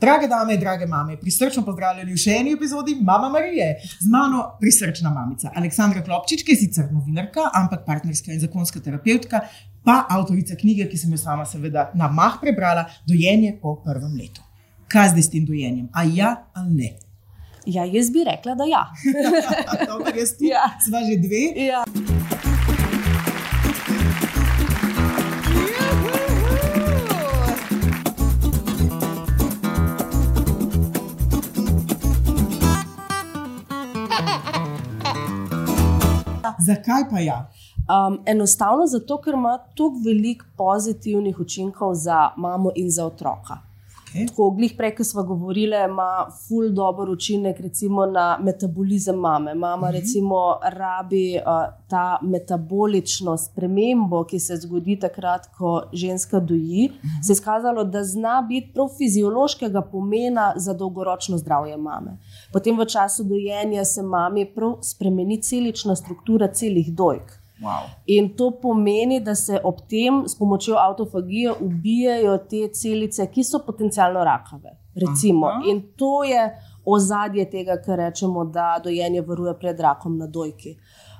Drage dame, drage mame, prisrčno pozdravljeni v še eni epizodi Mama Marije. Z mano prisrčna mamica Aleksandra Klopčič, ki je sicer novinarka, ampak partnerska in zakonska terapeutka, pa avtorica knjige, ki sem jo sama seveda na mah prebrala, Dojenje po prvem letu. Kaj zdaj s tem dojenjem? A ja ali ne? Ja, jaz bi rekla, da ja. Dobro, jaz tudi. Ja. Sva že dve. ja. Zakaj pa ja? Um, enostavno zato, ker ima toliko velik pozitivnih učinkov za mamo in za otroka. Okay. Tako, glih prej, ko smo govorili, ima ful dober učinek recimo, na metabolizem mame. Mama, recimo, rabi uh, ta metabolično spremembo, ki se zgodi takrat, ko ženska doji. Se je izkazalo, da zna biti prav fiziološkega pomena za dolgoročno zdravje mame. Potem v času dojenja se mami prav spremeni celična struktura celih dojk. Wow. In to pomeni, da se ob tem s pomočjo autofagije ubijajo te celice, ki so potencialno rakave. Recimo. Aha. In to je ozadje tega, kar rečemo, da dojenje varuje pred rakom na dojki.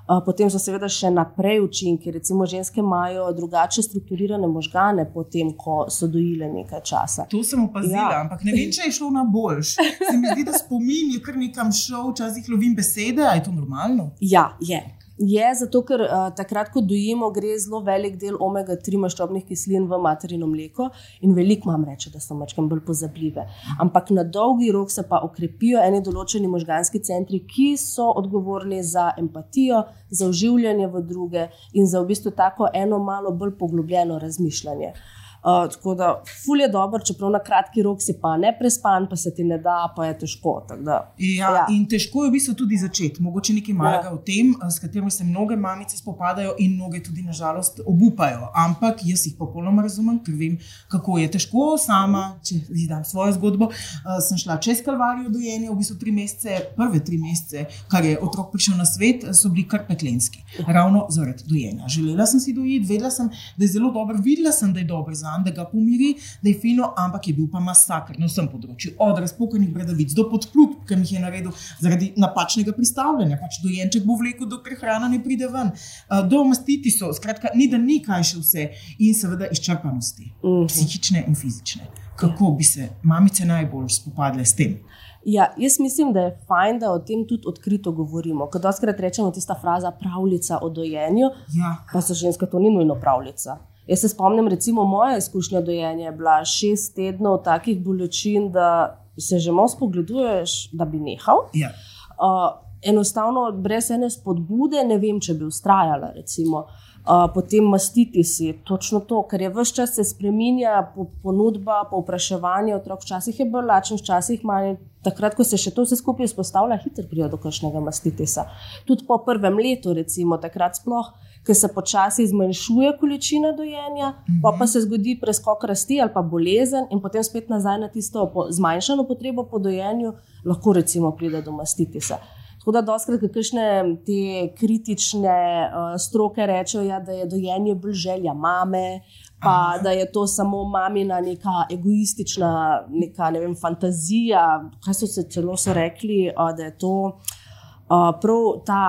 Potem so seveda še naprej učinki. Recimo, ženske imajo drugače strukturirane možgane, potem, ko so dojile nekaj časa. To sem opazila, ja. Ampak ne vem, če je šlo na boljš. Se mi zdi, da spomin je kar nekam šel, včasih lovim besede, a je to normalno? Ja, je. Je zato, ker uh, takrat, ko dojimo, gre zelo velik del omega-3 maščobnih kislin v materino mleko, in veliko mam reče, da so mačke bolj pozabljive. Ampak na dolgi rok se pa okrepijo eni določeni možganski centri, ki so odgovorni za empatijo, za uživanje v druge in za v bistvu tako eno malo bolj poglobljeno razmišljanje. Uh, tako da, ful je dobro, čeprav na kratki rok si pa ne prespan, pa se ti ne da, pa je težko. Da, Ja, ja. In težko je v bistvu tudi začeti. Mogoče nekaj malega ja. o tem, s katerim se mnoge mamice spopadajo, in mnoge tudi, nažalost, obupajo. Ampak jaz jih popolnoma razumem, ker vem, kako je težko. Sama, če izdam svojo zgodbo, uh, sem šla čez kalvarijo dojenja, v bistvu tri mesece, prve tri mesece, kar je otrok prišel na svet, so bili kar peklenski. Ravno zaradi dojenja. Želela sem si dojiti, vedela sem, da je zelo dobro, videla sem, da je dobro za njega, da ga pomiri, da je fino, ampak je bil pa masakr na vsem področju. Od razpokanih bradavic do podplutb, ki jih je naredil zaradi napačnega pristavljanja. Pač dojenček bo vlekel, dokler hrana ne pride ven. Uh, do mastiti so, skratka, ni da ni kaj še vse, in seveda izčrpanosti, Mhm. psihične in fizične. Kako bi se mamice najbolj spopadle s tem? Ja, jaz mislim, da je fajn, da o tem tudi odkrito govorimo. Ko doskrat rečemo tista fraza pravljica o dojenju, Ja, pa so ženske to ni nujno pravljica. Jaz se spomnim, recimo, moja izkušnja dojenja je bila šest tednov takih bolečin, da se že malo spogleduješ, da bi nehal. ja. Uh, enostavno, brez ene spodbude, ne vem, če bi ustrajala. Recimo. Uh, potem mastiti si, točno to, ker je vse čas se spremenja, po, ponudba, povpraševanje. Otrok včasih je bolj lačen, včasih manj. Takrat, ko se še to vse skupaj izpostavlja, hitro pride do kakšnega mastitisa. Tudi po prvem letu, recimo, takrat sploh, ker se počasi zmanjšuje količina dojenja, mm -hmm. pa, pa se zgodi preskok rasti ali pa bolezen, in potem spet nazaj na tisto po, zmanjšano potrebo po dojenju, lahko recimo pride do mastitisa. Tako da, doskrat, kakšne te kritične uh, stroke rečejo, ja, da je dojenje bolj želja mame, pa Aha. da je to samo mamina neka egoistična neka, ne vem, fantazija. Kaj so se celo so rekli, uh, da je to uh, prav ta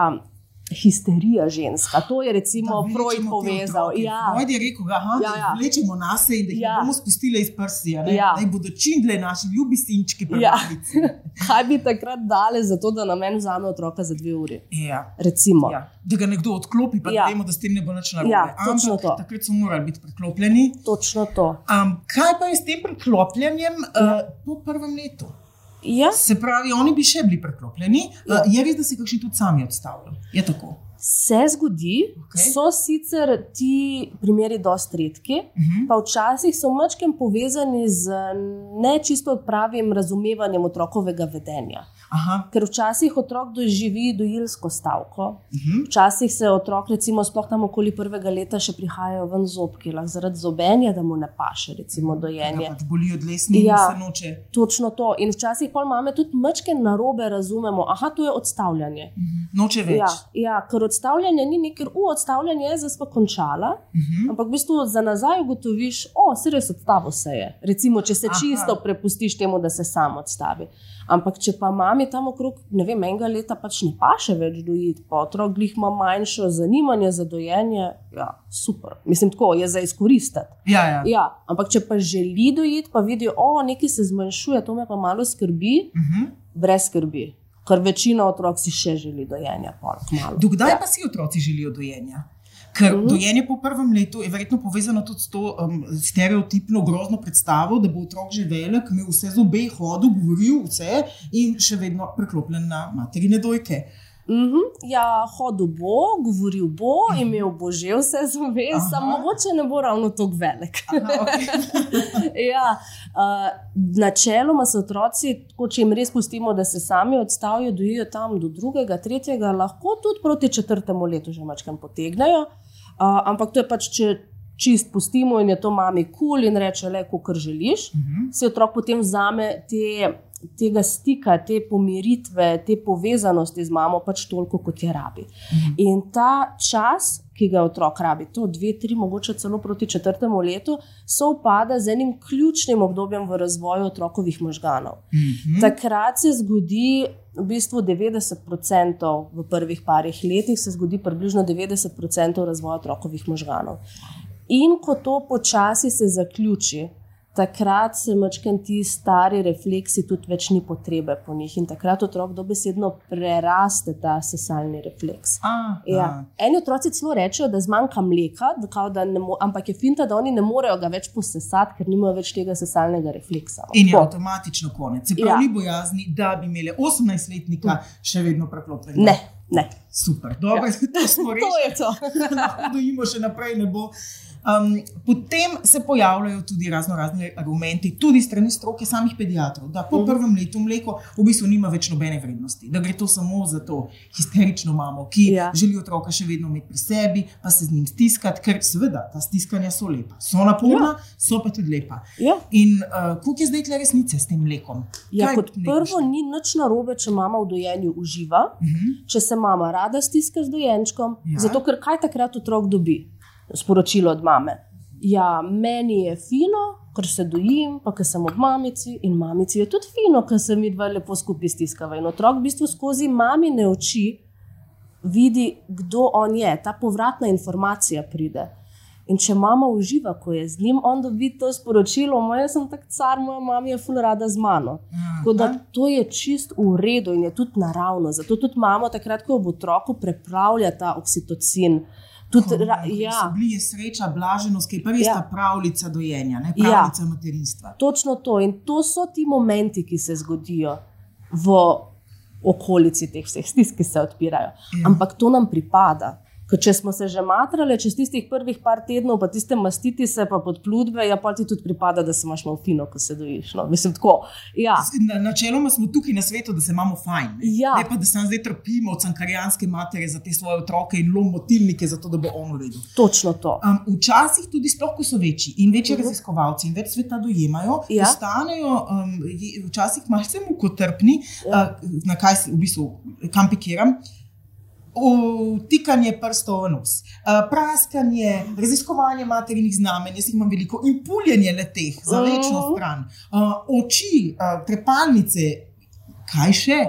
histerija ženska. To je recimo Da Freud povezal. Ja. Freud je rekel, aha, Ja, da ja. jih vlečemo na sebe in da jih Ja. ja. bomo spustili iz prsja, ne? Ja. da jih bodo čim dlje naši ljubi sinčki Ja. prebrali. Kaj bi takrat dali za to, da na meni vzame otroka za dve uri? Ja. Recimo. Ja. Da ga nekdo odklopi, pa Ja. ja. vemo, da s tem ne bo nič narobe. Ja, Ampak to. takrat so morali biti priklopljeni. Točno to. Um, kaj pa je s tem priklopljanjem Ja. uh, po prvem letu? Ja, Se pravi, oni bi še bili priklopljeni. Ja. Uh, je res, da se kakšni tudi sami odstavljajo. Je tako. se zgodi, okay. so sicer ti primeri dosti redki, Uh -huh. pa včasih so mačkem povezani z ne čisto pravim razumevanjem otrokovega vedenja. Aha. Ker včasih otrok doživi dojilsko stavko, Mhm. včasih se otrok, recimo, sploh tam okoli prvega leta, še prihajajo ven zobki, lahko zaradi zobenja, da mu ne paše, recimo dojenje. Ja, pač boli od lesni Ja. in se noče. Točno to. In včasih pa imamo tudi mačke narobe, razumemo, aha, to je odstavljanje. Noče več. Ja, ja, ker odstavljanje ni nekaj, u odstavljanje je zdaj pa končala, Mhm. ampak v bistvu za nazaj ugotoviš, o, se res odstavo se je. Recimo, če se Aha. čisto prepustiš temu, da se sam odstavi. Ampak če pa mami tam okrog, ne vem, enega leta pač ne paše več dojiti, pa otrok glih ima manjšo zanimanje za dojenje, ja, super. Mislim, tako je za izkoristiti. Ja, ja. Ja, ampak če pa želi dojiti, pa vidijo, o, nekaj se zmanjšuje, to me pa malo skrbi, Mhm. brez skrbi. Ker večina otrok si še želi dojenja. Dokdaj Ja. pa si otroci želijo dojenja? Ker Mhm. dojenje po prvem letu je verjetno povezano tudi s to um, stereotipno grozno predstavo, da bo otrok že velik, imel vse zobe, hodil, govoril vse in še vedno preklopljen na materine dojke. Mhm, ja, hodil bo, govoril bo, imel bo že vse Aha. samo mogoče ne bo ravno tako velik. Aha, okay. ja, uh, načeloma so otroci, tako, če jim res pustimo, da se sami odstavijo, dojijo tam do drugega, tretjega, lahko tudi proti četrtemu letu že mačkam potegnejo. Uh, ampak to je pač, če čist pustimo in je to mami kul cool in reče, le, kar želiš, Mhm. si otrok potem vzame te, tega stika, te pomiritve, te povezanosti z mamo, pač toliko, kot je rabi. In ta čas, ki ga otrok rabi, to dve, tri, mogoče celo proti četrtemu letu, sovpada z enim ključnim obdobjem v razvoju otrokovih možganov. Mhm. Takrat se zgodi v bistvu 90% v prvih parih letih, se zgodi približno 90% razvoja otrokovih možganov. In ko to počasi se zaključi, takrat se mačken ti stari refleksi, tudi več ni potrebe po njih. In takrat otrok dobesedno preraste ta sesalni refleks. A, Ja. a. Eni otroci celo rečejo, da zmanjka mleka, da, da ne ampak je finta, da oni ne morejo ga več posesati, ker nimajo več tega sesalnega refleksa. In je Tako. avtomatično konec. Se pravi, Ja. ni bojazni, da bi imeli 18-letnika še vedno preklopljen. Ne, ne. Super, dobro, ja. to smo To rešili. je to. lahko dojimo še naprej. ne bo. Um, potem se pojavljajo tudi razno razni argumenti, tudi strani stroke samih pediatrov, da po Mhm. prvem letu mleko v bistvu nima več nobene vrednosti, da gre to samo za to histerično mamo, ki Ja. želi otroka še vedno imeti pri sebi, pa se z njim stiskati, ker seveda ta stiskanja so lepa. So naporna, Ja. so pa tudi lepa. Ja. In uh, koliko je zdaj tle resnice s tem mlekom? Ja, Kaj kot prvo, ni nič narobe, če mama v dojenju uživa, Mhm. če se mama rada stiska z dojenčkom. Ja. Zato, ker kaj takrat otrok dobi? Sporočilo od mame. Ja, meni je fino, ker se dojim, pa ker sem ob mamici in mamici je tudi fino, ker se mi dva lepo skupaj stiskava. In otrok v bistvu skozi mamine oči vidi, kdo on je, ta povratna informacija pride. In če mama uživa, ko je z njim, on dobi to sporočilo, moj sem tak car, moja mama je ful rada z mano. Tako da to je čist v redu in je tudi naravno. Zato tudi imamo takrat, ko ob otroku prepravlja ta oksitocin. Tudi, ra, ja, Bili je sreča, blaženost, ki je res Ja. ta pravljica dojenja, ne? Ja. pravljica materinstva. točno to. In to so ti momenti, ki se zgodijo v okolici teh vseh stisk, ki se odpirajo. Ja. Ampak to nam pripada. Ker če smo se že matrali čez tistih prvih par tednov, pa tiste mastiti se, pa podplutbe, ja, pa ti tudi pripada, da se imaš malo fino, ko se dojiš. No. Mislim, tako. Ja. Na, načeloma smo tukaj na svetu, da se imamo fajn. Ne, Ja. ne pa da se nam zdaj trpimo od cankarijanske matere za te svoje otroke in lom motilnike, zato da bo on v redu. Točno to. Um, včasih tudi, sploh ko so večji in večji uh Mhm. -huh. raziskovalci in več sveta dojemajo, Ja. postanejo um, včasih malce mukotrpni, Ja. uh, na kaj se v bistvu kam pikiram. Vtikanje prstov v nos, uh, praskanje, raziskovanje materinih znamenj, jaz jih imam veliko, in puljenje leteh za večno Mhm. stran, uh, oči, uh, trepalnice, kaj še.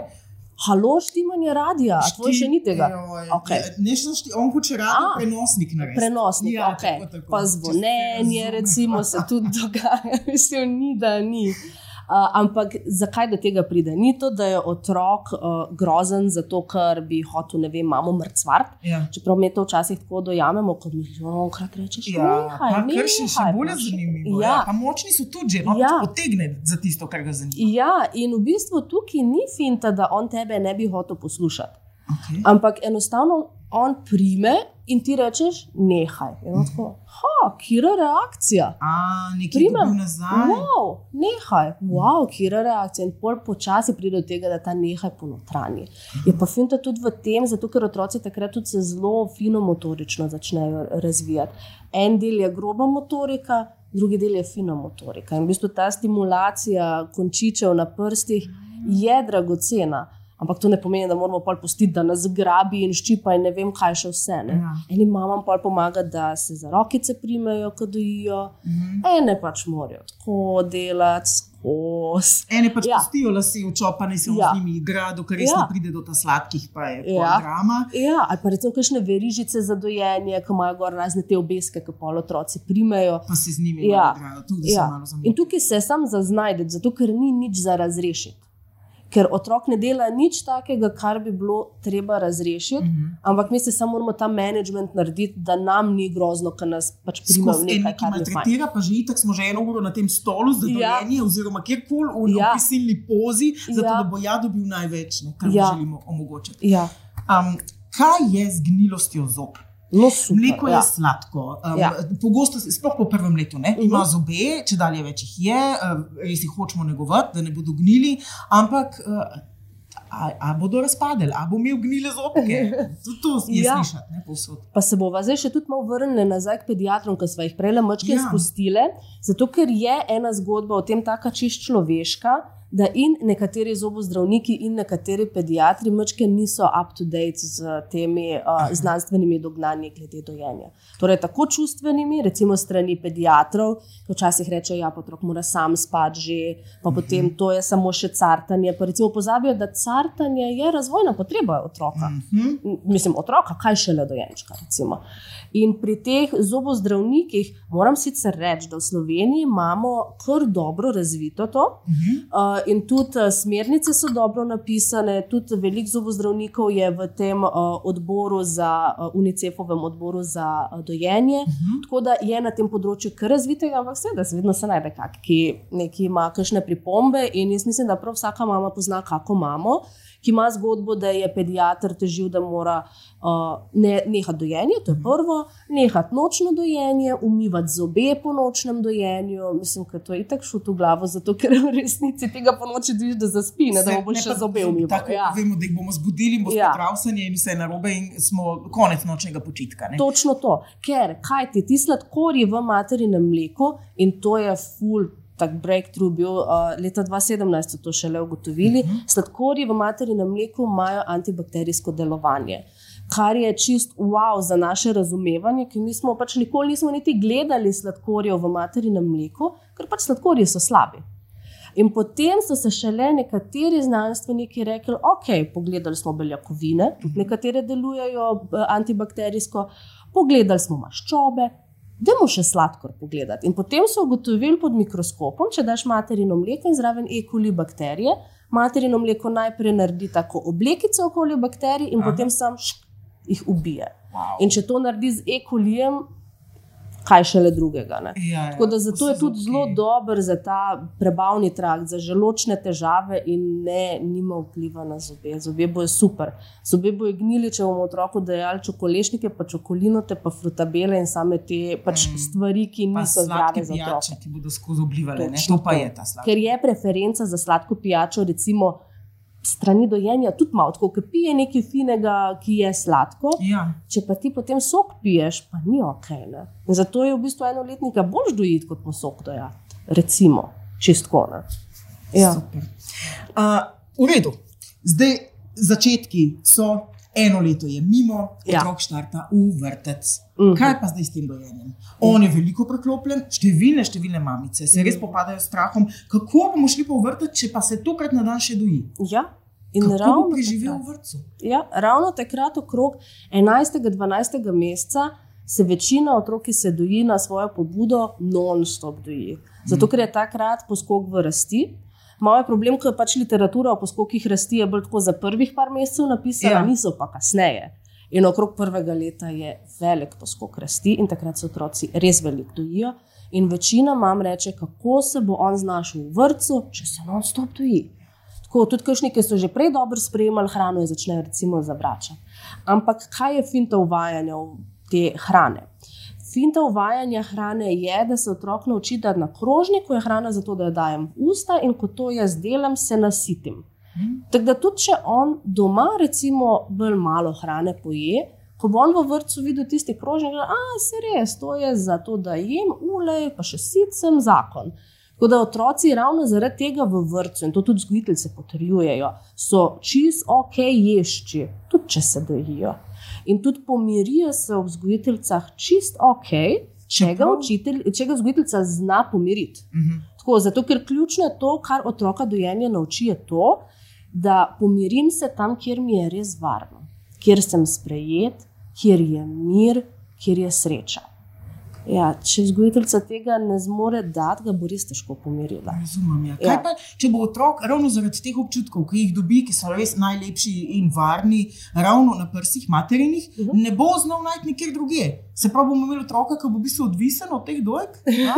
Halo, štimanje radia, a tvoj še ni tega. Joj, ja, Ne, šti, on hoče rado A. prenosnik narediti. Prenosnik, Ja, okay. tako, tako. pa zvonjenje, recimo, se tudi dogaja, mislim, ni da ni. Uh, ampak zakaj do tega pride? Ni to, da je otrok uh, grozen zato, ker bi hotel, ne vem, imamo mrcvart. Ja. Čeprav mi to včasih tako dojamemo, kot milijonkrat rečeš, Ja, nehaj, pa kar še, še nehaj, bolj pa še- zanimivo. Ja. Ja, močni so tudi že, no, ja. potegne za tisto, kar ga zanima. ja, in v bistvu tukaj ni finta, da on tebe ne bi hotel poslušati. Okay. Ampak enostavno on prime in ti rečeš, nehaj. In tako, ha, kira reakcija. A, nekaj Primem. nazaj. Wow, nehaj, wow, kira reakcija. In pol počasi pride do tega, da ta nehaj ponotranji. Je pa finta tudi v tem, zato ker otroci takrat tudi se zelo fino motorično začnejo razvijati. En del je groba motorika, drugi del je fina motorika. In v bistvu ta stimulacija končičev na prstih je dragocena. Ampak to ne pomeni, da moramo pol pustiti, da nas grabi in ščipa in ne vem, kaj še vse. Ne? Ja. Enim mamam pol pomaga, da se za rokice primejo, ko dojijo, Mhm. ene pač morajo tako delati, skozi. Ene pač Ja. pustijo lase v čopane, se Ja. z njimi igra, dokler res Ja. ne pride do ta sladkih, pa je Ja. drama. Ja, ali pa recimo kakšne verižice za dojenje, ki imajo gor razne te obeske, ki pol otroci primejo. Pa se z njimi Ja. igrajo, tudi ja. Se malo In zamišljajo. tukaj se sam zaznajdeš, zato ker ni nič za razrešiti. Ker otrok ne dela nič takega, kar bi bilo treba razrešiti, mm. -hmm. ampak mi se samo moramo ta management narediti, da nam ni grozno, ker nas pač primajo Skozi nekaj, nekaj, kar maltretira, pa že itak smo že eno uro na tem stolu za Ja. dojenje, oziroma kjerkoli v Ja. prisilni pozi, zato Ja. da bo ja dobil največ, ne, kar ja. želimo omogočiti. Ja, Um, kaj je z gnilostjo zob? No super. Mleko je ja. sladko. Um, Ja. Pogosto, sploh po prvem letu, ne, Mhm. ima zobe, če dalje več jih je, uh, res jih hočemo negovati, da ne bodo gnili, ampak. Uh, A, a bodo razpadeli, a bo imel gnile zobke? Tudi to je Ja. slišati, ne povsod. Pa se bova zdaj še tudi malo vrnili nazaj k pediatrom, ki smo jih prej le mačke ja. Spustili, zato ker je ena zgodba o tem taka čist človeška. Da in nekateri zobozdravniki, in nekateri pediatri, mačke niso up to date z temi uh, znanstvenimi dognanji glede dojenja. Torej, tako čustvenimi, recimo strani pediatrov, ki včasih rečejo, da ja, otrok mora sam spati, že, pa potem to je samo še cartanje. Pa recimo pozabijo, da cartanje je razvojna potreba otroka Mhm. mislim, otroka, kaj šele dojenčka. Recimo. In pri teh zobozdravnikih moram sicer reči, da v Sloveniji imamo kar dobro razvito to. Mhm. Uh, in tudi uh, smernice so dobro napisane, tudi veliko zobozdravnikov je v tem uh, odboru za uh, UNICEF-ovem odboru za uh, dojenje. Uh -huh. Tako da je na tem področju kar razvitega, ampak seveda se vedno se najde kak, ki neki ima kakšne pripombe. In jaz mislim, da prav vsaka mama pozna, kako imamo. Ki ima zgodbo, da je pediatr težil, da mora uh, ne, nehati dojenje, to je prvo, nehati nočno dojenje, umivati zobe po nočnem dojenju. Mislim, da to je itak šut v glavo, zato ker v resnici tega po noči dviš, da zaspi, ne da bo še zobe umival. Tako Ja. vemo, da jih bomo zbudili, in bo Ja. spet travsanje in vse narobe, in smo konec nočnega počitka. Ne? Točno to, ker kaj ti ti sladkorji v materinem mleku in to je full. Tak breakthrough bil uh, leta 2017, so to šele ugotovili. Uh -huh. Sladkorji v materinem mleku imajo antibakterijsko delovanje, kar je čist wow za naše razumevanje, ker mi smo pač nikoli nismo niti gledali sladkorjev v materinem mleku, ker pač sladkorji so slabi. In potem so se šele nekateri znanstveniki rekli, ok, pogledali smo beljakovine, tudi nekatere delujejo eh, antibakterijsko, pogledali smo maščobe, Dajmo še sladkor pogledati. In potem so ugotovili pod mikroskopom, če daš materino mleko in zraven E. coli bakterije, materino mleko najprej naredi tako oblekice okoli bakterij in Aha. potem sam šk, jih ubije. Wow. In če to naredi z E. colijem, kaj šele drugega. Ne? Ja, ja, Tako da zato to je tudi zelo dober za ta prebavni trakt, za želočne težave in ne, nima vpliva na zobe. Zobe bojo super. Zobe bojo gnili, če bomo otroku dajali čokolešnike, pa čokolinote, pa frutabele in same te pač Mm. stvari, ki Pa niso zdrave za otroka. pijače, ki bodo skozi. Točno To pa je ta sladkor. Ker je preferenca za sladko pijačo, recimo strani dojenja, tudi malo, tako, ki pije nekaj finega, ki je sladko. Ja. Če pa ti potem sok piješ, pa ni ok. Ne? In zato je v bistvu enoletnika bolj dojiti, kot mu sok dojati. Recimo, čistko. ne. Ja. Super. Uh, v redu. Zdaj, začetki so, eno leto je mimo, Ja. otrok štarta v vrtec. Mhm. Kaj pa zdaj s tem dojenjem? On je veliko preklopljen, številne, številne mamice se Mhm. res popadajo s strahom, kako bomo šli v vrtec, če pa se tokrat na dan še doji. Ja. In Kako ravno preživel takrat- v vrtu? Ja, ravno takrat, okrog 11-12 meseca, se večina otrok, ki se doji na svojo pobudo, non-stop doji. Zato, ker je takrat poskok v rasti. Moj problem, ker pač literatura o poskokih rasti je bolj tako za prvih par mesecev napisana, Ja. niso pa kasneje. In okrog prvega leta je velik poskok rasti, in takrat se otroci res veliko dojijo. In večina mam reče, kako se bo on znašel v vrtu, če se non-stop doji. Tako, tudi kakšni, ki so že prej dobro sprejemali hrano, jo začnejo recimo zavračati. Ampak kaj je finta uvajanja? te hrane. Finta uvajanja hrane je, da se otrok nauči, da na krožniku je hrana zato, da jo dajem v usta in ko to jaz delam, se nasitim. Tako da tudi, če on doma, recimo, bolj malo hrane poje, ko bo on v vrtu videl tisti krožnik, da se res, to je zato, da jem, ulej, pa še sicer zakon. Tako da otroci ravno zaradi tega v vrtu, in to tudi vzgojitelji potrjujejo, so čist ok ješči, tudi če se dojijo. In tudi pomirijo se v vzgojiteljicah čist ok, če ga, učitelj, če ga vzgojiteljica zna pomiriti. Uh -huh. Tako, zato, ker ključno je to, kar otroka dojenja nauči, je to, da pomirim se tam, kjer mi je res varno, kjer sem sprejet, kjer je mir, kjer je sreča. Ja, če vzgojiteljica tega ne zmore dati, ga bo res težko pomirila. Razumem. Ja. Ja. Pa, če bo otrok ravno zaradi teh občutkov, ki jih dobi, ki so res najlepši in varni, ravno na prsih materinih, uh mhm. -huh. ne bo znal najti nikjer drugje. Se pravi, bomo imeli otroka, ki bo v bistvu odvisen od teh dojk. Ja,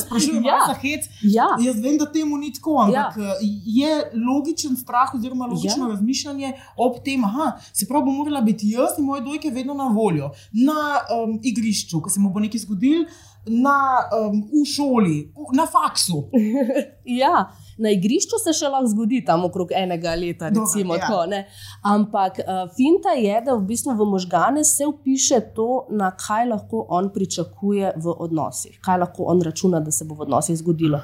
sprašujem, ja. za hec. Ja. Jaz vem, da temu ni tako, ampak ja. Eh, je logičen strah oziroma logično ja. razmišljanje ob tem, da se pravi, bo morala biti jaz in moje dojke vedno na voljo. Na um, igrišču, ko se mu bo nekaj zgodilo zgodil na, um, v šoli, na faksu. ja, na igrišču se še lahko zgodi tam okrog enega leta. Recimo, Dobre, ja. tako, Ampak uh, finta je, da v bistvu v možgane se upiše to, na kaj lahko on pričakuje v odnosih, kaj lahko on računa, da se bo v odnosih zgodilo.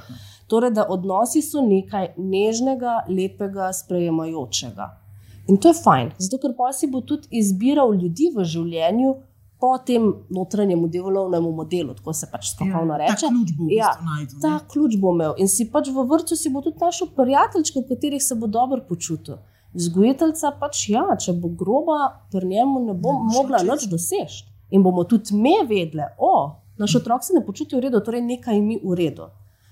Torej, da odnosi so nekaj nežnega, lepega, sprejemajočega. In to je fajn, zato ker pa si bo tudi izbiral ljudi v življenju, po tem notranjem delovnem modelu, tako se pač strokovno ja, reče. Ta ključ bo, ja, najdu, ta ključ bo imel in si pač v vrtu si bo tudi našel prijateljčke, v katerih se bo dobro počutil. Vzgojiteljca pač ja, če bo groba, pri njemu ne bo ne mogla nič doseči. In bomo tudi mi vedeli, da naš otrok se ne počuti v redu, torej nekaj mi v redu.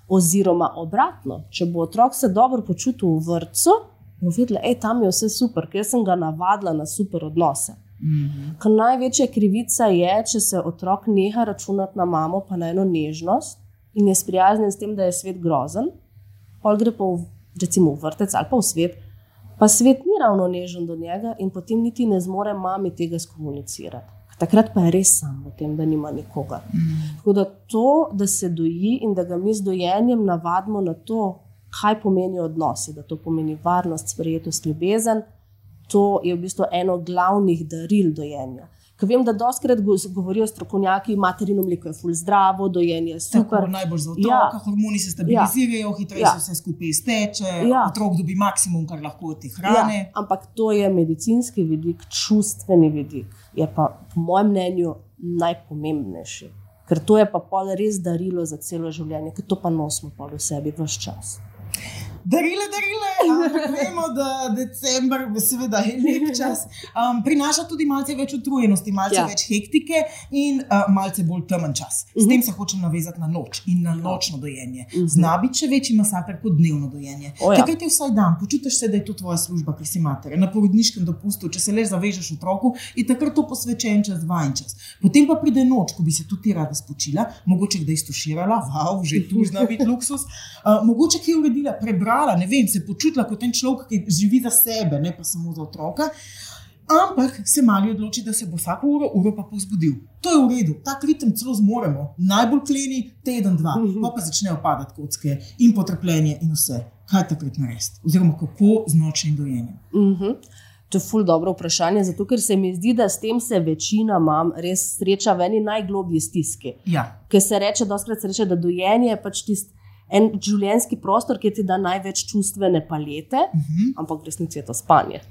Oziroma obratno, če bo otrok se dobro počutil v vrtu, bomo vedeli, da je tam vse super, ker sem ga navadila na super odnose. -hmm. Največja krivica je, če se otrok neha računati na mamo, pa na eno nežnost in je sprijaznjen s tem, da je svet grozen, pa gre pa v, recimo v vrtec ali pa v svet, pa svet ni ravno nežen do njega in potem niti ne zmore mami tega skomunicirati. Takrat pa je res sam v tem, da nima nikogar. Mm. Tako da to, da se doji in da ga mi z dojenjem navadimo na to, kaj pomenijo odnosi, da to pomeni varnost, sprejetost, ljubezen to je v bistvu eno glavnih daril dojenja. Ker vem, da doskrat govorijo strokovnjaki, materino mleko je ful zdravo, dojenje je super. Tako, najbolj za otroka, ja. hormoni se stabilizirajo, ja. hitreje ja. se vse skupaj izteče, ja. otrok dobi maksimum, kar lahko od te hrane. Ja. Ampak to je medicinski vidik, čustveni vidik, je pa po mojem mnenju najpomembnejši. Ker to je pa res darilo za celo življenje, ker to pa nosimo v sebi vse čas darile, darile. Vemo, da decembr, seveda, je lep čas. Um, prinaša tudi malce več utrujenosti, malce ja. več hektike in uh, malce bolj temen čas. S uh -huh. tem se hočem navezati na noč in na nočno dojenje. Uh -huh. Zna biti še večji masaker kot dnevno dojenje. Ja. Kaj ti vsak dan, počutiš se, da je to tvoja služba, ki si mater. Na porodniškem dopustu, če se le zavežeš otroku, je takrat to posvečen čas, in čas. Potem pa pride noč, ko bi se tudi rada spočila, mogoče da je istuširala, wow, že tu zna biti luksus, uh, mogoče ki je uredila, prebrala igrala, ne vem, se počutila kot en človek, ki živi za sebe, ne pa samo za otroka. Ampak se mali odloči, da se bo vsako uro, uro pa pozbudil. To je v redu, ta ritem celo zmoremo, najbolj kleni teden, dva, uh -huh. pa, pa začnejo padati kocke in potrpljenje in vse. Kaj takrat narediti, oziroma kako z nočnim dojenjem? Uh mhm. -huh. To je ful dobro vprašanje, zato ker se mi zdi, da s tem se večina mam res sreča v eni najglobji stiski. Ja. Ker se reče, doskrat se reče, da dojenje je pač tisto en življenjski prostor, ki ti da največ čustvene palete, uh mhm. -huh. ampak v resnici je to spanje.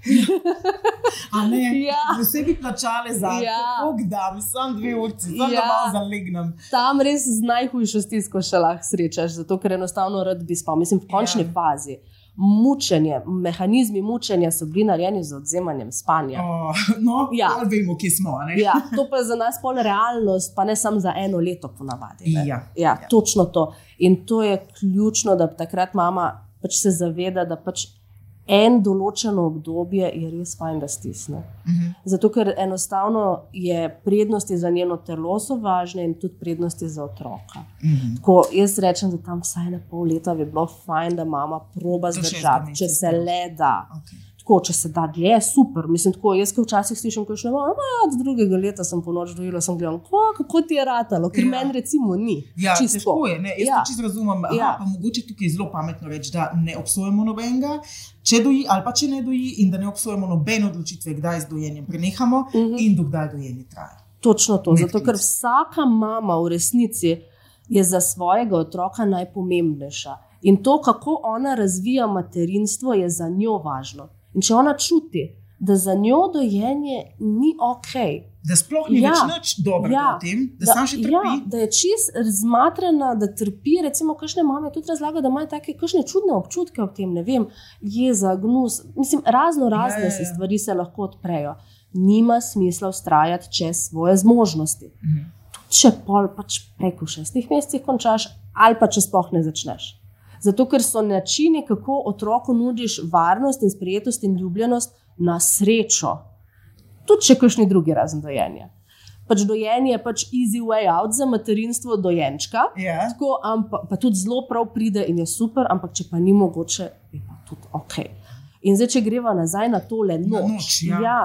ja. Vse bi plačali za to, ja. da bi sam dve urci, da ja. malo zalegnem. Tam res z najhujšo stisko še lahko srečaš, zato ker enostavno rad bi spal. Mislim, v končni ja. fazi mučenje, mehanizmi mučenja so bili narejeni z odzemanjem spanja. Oh, no, ja, vemo, kje smo. Ja, to pa je za nas pol realnost, pa ne samo za eno leto, ponavadi. Ja, ja, ja, točno to. In to je ključno, da takrat mama pač se zaveda, da pač en določeno obdobje je res fajn, da stisne. Uh mhm. -huh. Zato, ker enostavno je prednosti za njeno telo so važne in tudi prednosti za otroka. Uh mhm. -huh. Tako, jaz rečem, da tam vsaj na pol leta bi bilo fajn, da mama proba zdržati, če se le da. Okay. Tako, če se da dlje, super. Mislim, tako, jaz, ki včasih slišim, ko še ne morem, od drugega leta sem po noč dojila, sem gledala, kako, kako ti je ratalo, ker Ja. meni recimo ni. Ja, Čisto. težko je. Ne? Jaz ja. To čisto razumem. Aha, Ja. pa mogoče tukaj je zelo pametno reči, da ne obsojamo nobenega, če doji ali pa če ne doji, in da ne obsojamo nobene odločitve, kdaj z dojenjem prenehamo uh Mhm. -huh. in dokdaj dojenje traja. Točno to. Zato, Medklic. ker vsaka mama v resnici je za svojega otroka najpomembnejša. In to, kako ona razvija materinstvo, je za njo važno. In če ona čuti, da za njo dojenje ni ok, Da sploh ni ja. Več nič dobrega ja. V tem, da, da sam še trpi. Ja, da je čist zmatrana, da trpi. Recimo, kakšne mame tudi razlagajo, da imajo take kakšne čudne občutke ob tem, ne vem, jeza, gnus. Mislim, razno razne Ja, ja, ja, stvari se lahko odprejo. Nima smisla ustrajati čez svoje zmožnosti. Mhm. Če pol pač preko šestih mesecev končaš, ali pa če sploh ne začneš. Zato, ker so načini, kako otroku nudiš varnost in sprejetost in ljubljenost na srečo, tudi če kakšni drugi razen dojenja. Pač dojenje je pač easy way out za materinstvo dojenčka, Ja. tako, ampak, pa tudi zelo prav pride in je super, ampak če pa ni mogoče, je pa tudi ok. In zdaj, če greva nazaj na tole Na noč, noč, ja. ja,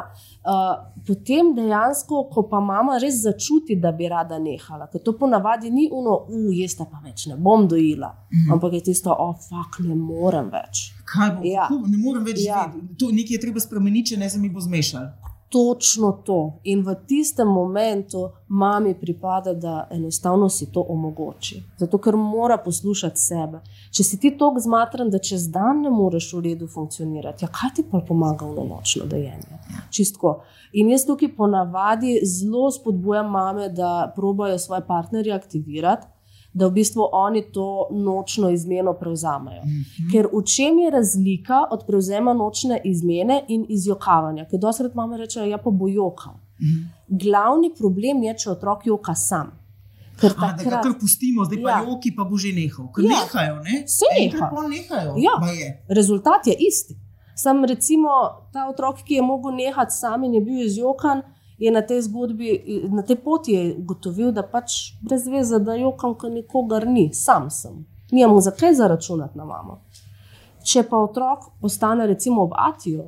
uh, potem dejansko, ko pa mama res začuti, da bi rada nehala, ker to ponavadi ni uno, ujej, pa več ne bom dojila, Mhm. ampak je tisto, o, oh, fuk, ne morem več. Kaj bo? Ja. Kako? Ne morem več Ja. živeti. To nekaj je treba spremeniti, če ne se mi bo zmešal. Točno to. In v tistem momentu mami pripada, da enostavno si to omogoči. Zato, ker mora poslušati sebe. Če si ti tako zmatran, da čez dan ne moreš v redu funkcionirati, ja, kaj ti pa pomaga v nočno dojenje? Čistko. In jaz tukaj ponavadi zelo spodbujam mame, da probajo svoje partnerje aktivirati. Da v bistvu oni to nočno izmeno prevzamejo. Ker v čem je razlika od prevzema nočne izmene in izjokavanja? Ker doskrat mama reče, ja pa bo jokal. Glavni problem je, če otrok joka sam. Ker A, da ga takrat, kar pustimo, zdaj pa Ja. joki, pa bo že nehal. Ker Ja. nehajo, ne? Se neha. nehajo. Ja. rezultat je isti. Sam recimo ta otrok, ki je mogel nehati sam in je bil izjokan, je na tej zgodbi, na tej poti je ugotovil, da pač brez veze, da jokam, ker nikogar ni, sam sem. Nimam zakaj zaračunati na mamo. Če pa otrok ostane recimo ob Atiju,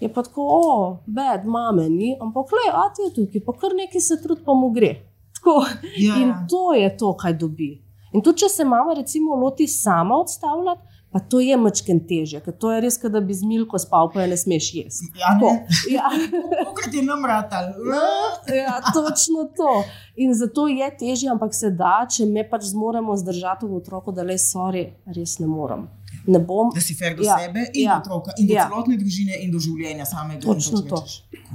je pa tako, o, bed, mame ni, ampak le, Ati je tukaj, pa kar nekaj se trud, pa mu gre. Tako. Ja, In ja. to je to, kaj dobi. In tudi, če se mama recimo loti sama odstavljati, pa to je mačken teže, ker to je res, da bi z milko spal, pa je ne smeš jesti. Ja, ne. Ja. Kokrat je nam ratal. ja, točno to. In zato je težje, ampak se da, če me pač zmoremo zdržati v otroku, da le sori, res ne morem. Ne bom. Da si fer do Ja, sebe in ja, do otroka, in do ja. celotne družine, in do življenja samega. Točno to.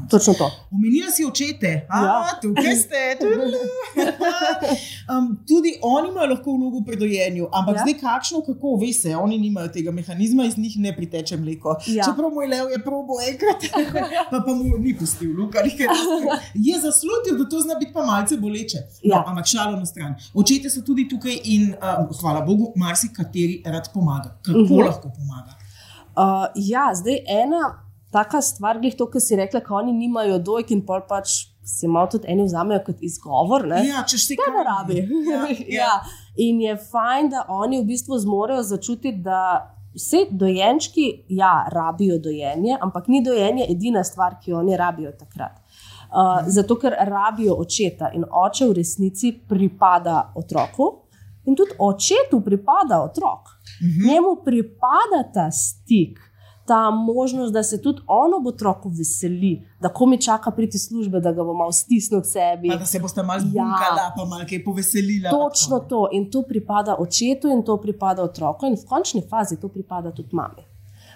Točno to. Omenila si očete, a Ja. tukaj ste. um, tudi oni imajo lahko vlogo pri dojenju, ampak ja. Zdaj kakšno, kako veste, oni nimajo tega mehanizma, iz njih ne priteče mleko. Ja. Čeprav moj lev je probo enkrat, pa, pa mu ni pustil, luka, je zaslutil, da to zna biti pa malce boleče. No, Ja. Ampak šalo na stran. Očete so tudi tukaj in um, hvala Bogu, marsikateri rad pomaga. Kako uh Mhm. -huh. lahko pomaga? Uh, ja, zdaj ena taka stvar, glih to, kar si rekla, da oni nimajo dojk in pol pač si malo tudi eni vzamejo kot izgovor. Ne? Ja, če se Kaj ne rabi. Ja, ja. ja. In je fajn, da oni v bistvu zmorejo začutiti, da vse dojenčki, ja, rabijo dojenje, ampak ni dojenje edina stvar, ki jo oni rabijo takrat. Uh, zato, ker rabijo očeta in oče v resnici pripada otroku, in tudi očetu pripada otrok. Mhm. Njemu pripada ta stik, ta možnost, da se tudi on ob otroku veseli, da ko mi čaka priti službe, da ga bo malo stisnil k sebi. Pa da se boste malo Ja. zbunkala, pa malo kaj poveselila. Točno to. to. In to pripada očetu, in to pripada otroku, in v končni fazi to pripada tudi mami.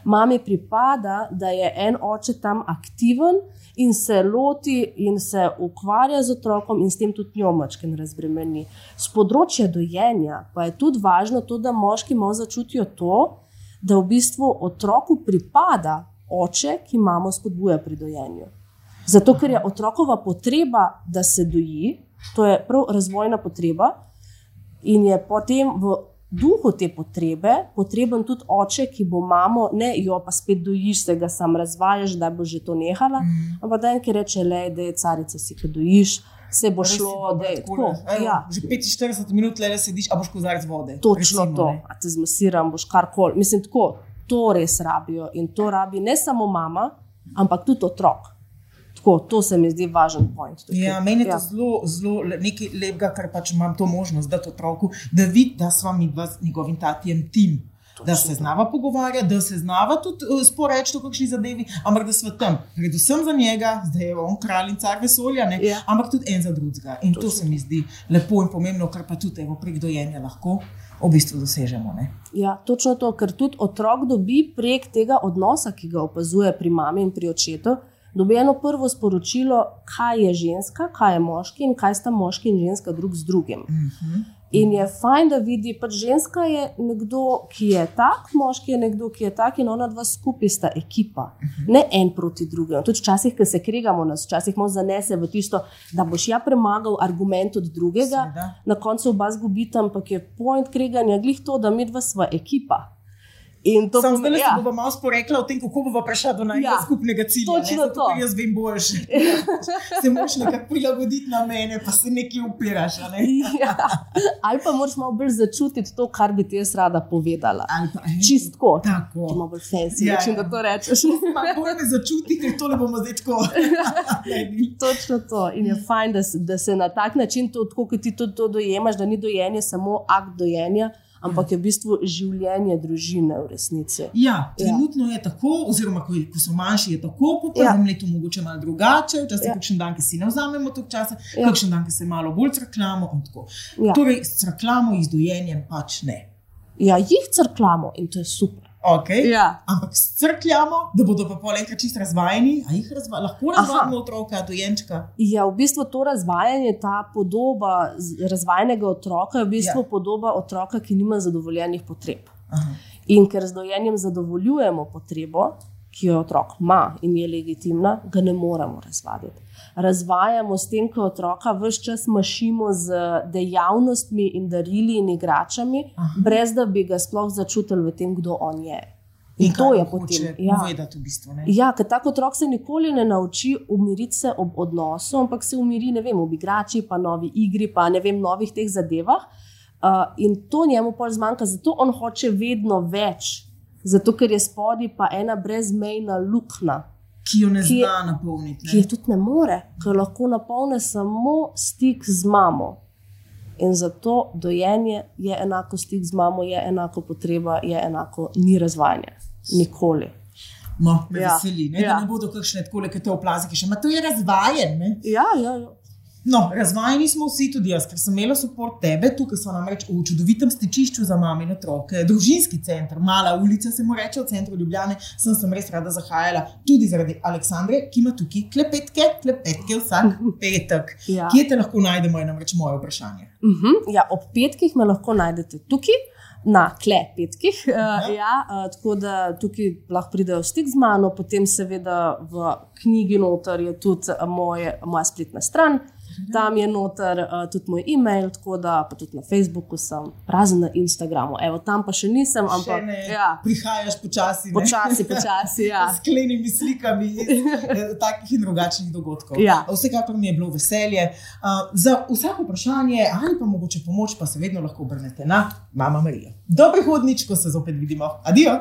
Mami pripada, da je en oče tam aktiven in se loti in se ukvarja z otrokom, in s tem tudi njo mačken razbremeni. Z področja dojenja pa je tudi važno to, da moški malo začutijo to, da v bistvu otroku pripada oče, ki mamo spodbuja pri dojenju. Zato, ker je otrokova potreba, da se doji, to je prav razvojna potreba, in je potem v duhu te potrebe potreben tudi oče, ki bo mamo, ne jo pa spet dojiš, se ga sam razvajaš, da bo že to nehala, mm. ampak da en ki reče, le, da je carica si, ki dojiš, se bo Res šlo, da je tako. Evo, Ja. Že 45 minut le sediš, a boš kozarc vode. Točno recimo, to, ne. a te zmasiram, boš karkoli. Mislim, tako, to res rabijo in to rabi ne samo mama, ampak tudi otrok. Tako, to se mi zdi važen point. tukaj. Ja, meni je Ja. to zelo, zelo le- nekaj lepega, ker pač imam to možnost dati otroku, da vidi, da smo mi dva z njegovim tatijem tim. Da se znava pogovarjati, da se znava tudi uh, sporeči o kakšni zadevi, ampak da smo tam, predvsem za njega, zdaj je on kralj in car vesolja, ne, Ja. ampak tudi en za drugega. In to se mi zdi lepo in pomembno, kar pa tudi evo, prek dojenja lahko v bistvu dosežemo. Ne. Ja, točno to, ker tudi otrok dobi prek tega odnosa, ki ga opazuje pri mami in pri očetu, dobi eno prvo sporočilo, kaj je ženska, kaj je moški in kaj sta moški in ženska drug z drugim. In je fajn, da vidi, pač ženska je nekdo, ki je tak, moški je nekdo, ki je tak, in ona dva skupaj sta ekipa, ne en proti drugemu. Tudi včasih, ko se kregamo, nas včasih malo zanese v tisto, da boš ja premagal argument od drugega, Seveda. na koncu oba zgubita, ampak je point kreganja glih to, da mi dva sva ekipa. In to Sam zdaj ja. se bomo malo sporekla o tem, kako bomo prišli do najbolj Ja, skupnega cilja. točno ne, zato, to. Jaz vem boljše. se moraš nekako prilagoditi na mene, pa se nekaj upiraš. a Ne? Ja. Ali pa moraš malo bolj začutiti to, kar bi ti jaz rada povedala. Pa, Čistko. Tako. Malo bolj fancy, Ja, način, ja. da to rečeš. Bolj me začuti, ker to ne bomo zdaj tako. Točno to. In je fajn, da da se na tak način, to, tako kot ti to, to dojemaš, da ni dojenje samo akt dojenja, ampak je v bistvu življenje družine v resnici. Ja, trenutno je tako, oziroma ko, ko so manjši, je tako, po prvem ja. letu mogoče malo drugače, včasih Ja. ja. kakšen dan, ki si ne vzamemo toliko časa, Ja. ja. kakšen dan, ki se malo bolj tako. Ja. Torej, s crkljamo z dojenjem pač ne. Ja, jih crklamo in to je super. Okay. Ja. Ampak crkljamo, da bodo pa pol enkrat čist razvajeni, a jih razva lahko razvajamo otroka, dojenčka. Ja, v bistvu to razvajanje, ta podoba razvajenega otroka je v bistvu ja. Ja. podoba otroka, ki nima zadovoljenih potreb. Aha. In ker z dojenjem zadovoljujemo potrebo, ki jo otrok ima in je legitimna, ga ne moremo razvaditi. Razvajamo s tem, ko otroka vse čas mašimo z dejavnostmi in darili in igračami, Aha. brez da bi ga sploh začutili v tem, kdo on je. In, kaj to je potem. Ja. v bistvu. Ne? Ja, ker tako otrok se nikoli ne nauči umiriti se ob odnosu, ampak se umiri ne vem, ob igrači, pa novi igri, pa ne vem, novih teh zadevah. Uh, in to njemu pol zmanjka, zato on hoče vedno več, zato ker je spodaj pa ena brezmejna luknja, Ki jo ne Ki je- zna napolniti. ki Ne? je tudi ne more, ker lahko napolne samo stik z mamo. In zato dojenje je enako stik z mamo, je enako potreba, je enako ni razvajanje. Nikoli. No, me Ja. veseli, ne? Ja. da ne bodo kakšne tako leke te oplaze, ki še ima. To je razvajen. Ne? Ja, ja, ja. No, razvajeni smo vsi, tudi jaz, ker sem imela podpor tebe, tukaj smo namreč v čudovitem stičišču za mame in otroke, družinski center, mala ulica se mu reče v centru Ljubljane. Sem sem res rada zahajala tudi zaradi Aleksandre, ki ima tukaj klepetke, klepetke vsak petek. Ja. Kje te lahko najdemo, je namreč moje vprašanje. Uh -huh. ja, ob petkih me lahko najdete tukaj. Na klepetkih, uh, Aha. ja, uh, tako da tukaj lahko pridejo v stik z mano, potem seveda v knjigi noter je tudi uh, moj, moja spletna stran, tam je noter uh, tudi moj e-mail, tako da pa tudi na Facebooku sem, razen na Instagramu, evo tam pa še nisem, ampak Še ne, ja, prihajaš počasi. ne? počasi, počasi. Ja. S sklenjenimi slikami eh, takih in drugačnih dogodkov. Ja. Vsekakor mi je bilo veselje. Uh, za vsako vprašanje ali pa mogoče pomoč, pa se vedno lahko obrnete na mama Marijo. Do prihodnič, ko se zopet vidimo. Adijo!